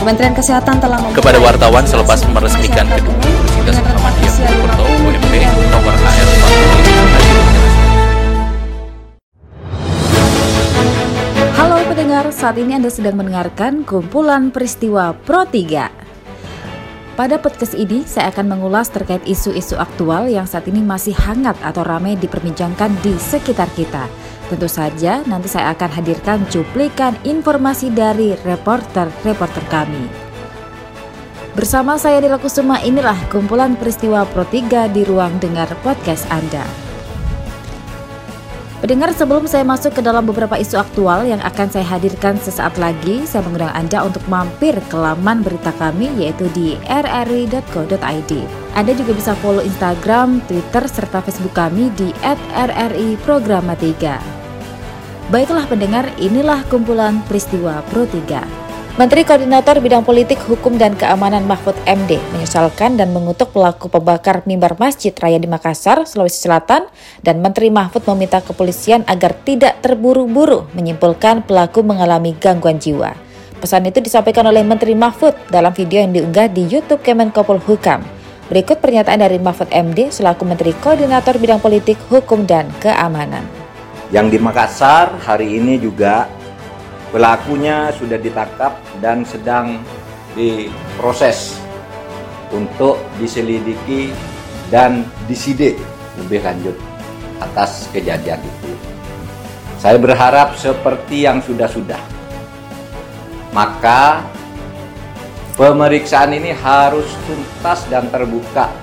Kementerian Kesehatan telah kepada wartawan selepas meresmikan gedung Universitas Muhammadiyah Purwokerto UMP Tower HR Halo pendengar, saat ini Anda sedang mendengarkan kumpulan peristiwa Pro 3. Pada podcast ini, saya akan mengulas terkait isu-isu aktual yang saat ini masih hangat atau ramai diperbincangkan di sekitar kita. Tentu saja nanti saya akan hadirkan cuplikan informasi dari reporter-reporter kami. Bersama saya Dila Kusuma inilah kumpulan peristiwa Pro 3 di ruang dengar podcast Anda. Pendengar sebelum saya masuk ke dalam beberapa isu aktual yang akan saya hadirkan sesaat lagi, saya mengundang Anda untuk mampir ke laman berita kami yaitu di rri.co.id. Anda juga bisa follow Instagram, Twitter, serta Facebook kami di @rri_programa3. Baiklah pendengar, inilah kumpulan peristiwa Pro 3. Menteri Koordinator Bidang Politik, Hukum, dan Keamanan Mahfud MD menyesalkan dan mengutuk pelaku pembakar mimbar Masjid Raya di Makassar, Sulawesi Selatan, dan Menteri Mahfud meminta kepolisian agar tidak terburu-buru menyimpulkan pelaku mengalami gangguan jiwa. Pesan itu disampaikan oleh Menteri Mahfud dalam video yang diunggah di YouTube Kemenkopol Hukam. Berikut pernyataan dari Mahfud MD selaku Menteri Koordinator Bidang Politik, Hukum, dan Keamanan. Yang di Makassar hari ini juga pelakunya sudah ditangkap dan sedang diproses untuk diselidiki dan disidik lebih lanjut atas kejadian itu. Saya berharap seperti yang sudah-sudah. Maka pemeriksaan ini harus tuntas dan terbuka.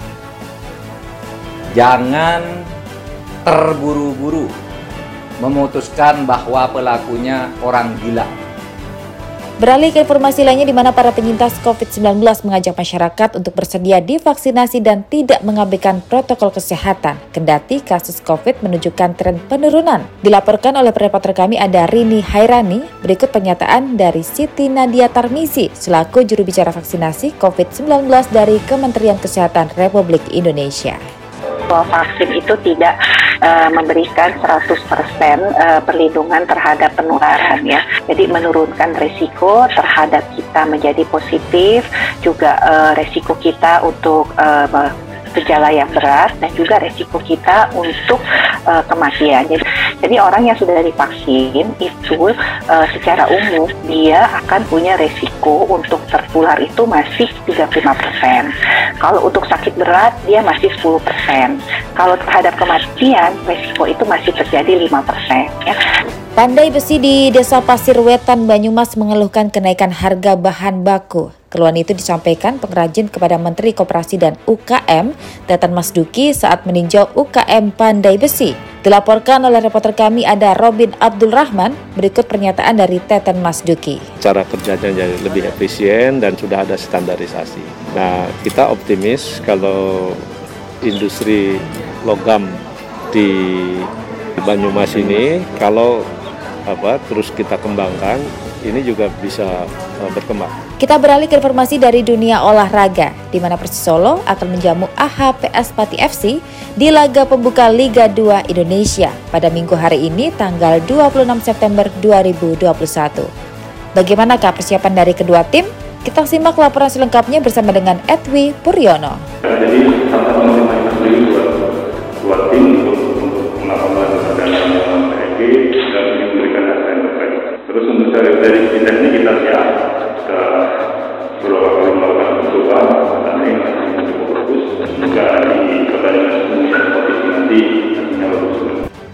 Jangan terburu-buru memutuskan bahwa pelakunya orang gila. Beralih ke informasi lainnya di mana para penyintas COVID-19 mengajak masyarakat untuk bersedia divaksinasi dan tidak mengabaikan protokol kesehatan. Kendati kasus COVID menunjukkan tren penurunan. Dilaporkan oleh reporter kami ada Rini Hairani. Berikut pernyataan dari Siti Nadia Tarmizi selaku juru bicara vaksinasi COVID-19 dari Kementerian Kesehatan Republik Indonesia bahwa vaksin itu tidak uh, memberikan 100% uh, perlindungan terhadap penularan ya. Jadi menurunkan resiko terhadap kita menjadi positif, juga uh, resiko kita untuk uh, gejala yang berat dan juga resiko kita untuk uh, kematian. Jadi, jadi orang yang sudah divaksin itu uh, secara umum dia akan punya resiko untuk tertular itu masih 35%. Kalau untuk sakit berat dia masih 10%. Kalau terhadap kematian resiko itu masih terjadi 5%. Ya. Pandai besi di Desa Pasir Wetan, Banyumas mengeluhkan kenaikan harga bahan baku. Keluhan itu disampaikan pengrajin kepada Menteri Koperasi dan UKM, Teten Mas Duki saat meninjau UKM Pandai Besi. Dilaporkan oleh reporter kami ada Robin Abdul Rahman, berikut pernyataan dari Teten Mas Duki. Cara kerjanya jadi lebih efisien dan sudah ada standarisasi. Nah, kita optimis kalau industri logam di Banyumas ini kalau apa terus kita kembangkan ini juga bisa uh, berkembang. Kita beralih ke informasi dari dunia olahraga, di mana Persis Solo akan menjamu AHPS Pati FC di laga pembuka Liga 2 Indonesia pada minggu hari ini tanggal 26 September 2021. Bagaimanakah persiapan dari kedua tim? Kita simak laporan selengkapnya bersama dengan Edwi Puryono. Jadi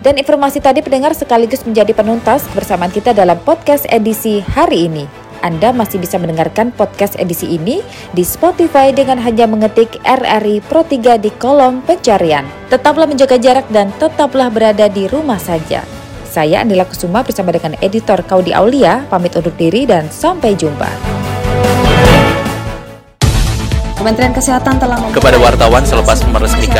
Dan informasi tadi pendengar sekaligus menjadi penuntas bersamaan kita dalam podcast edisi hari ini. Anda masih bisa mendengarkan podcast edisi ini di Spotify dengan hanya mengetik RRI Pro 3 di kolom pencarian. Tetaplah menjaga jarak dan tetaplah berada di rumah saja. Saya Andila Kusuma bersama dengan editor Kaudi Aulia, pamit undur diri dan sampai jumpa. Kementerian Kesehatan telah kepada wartawan selepas meresmikan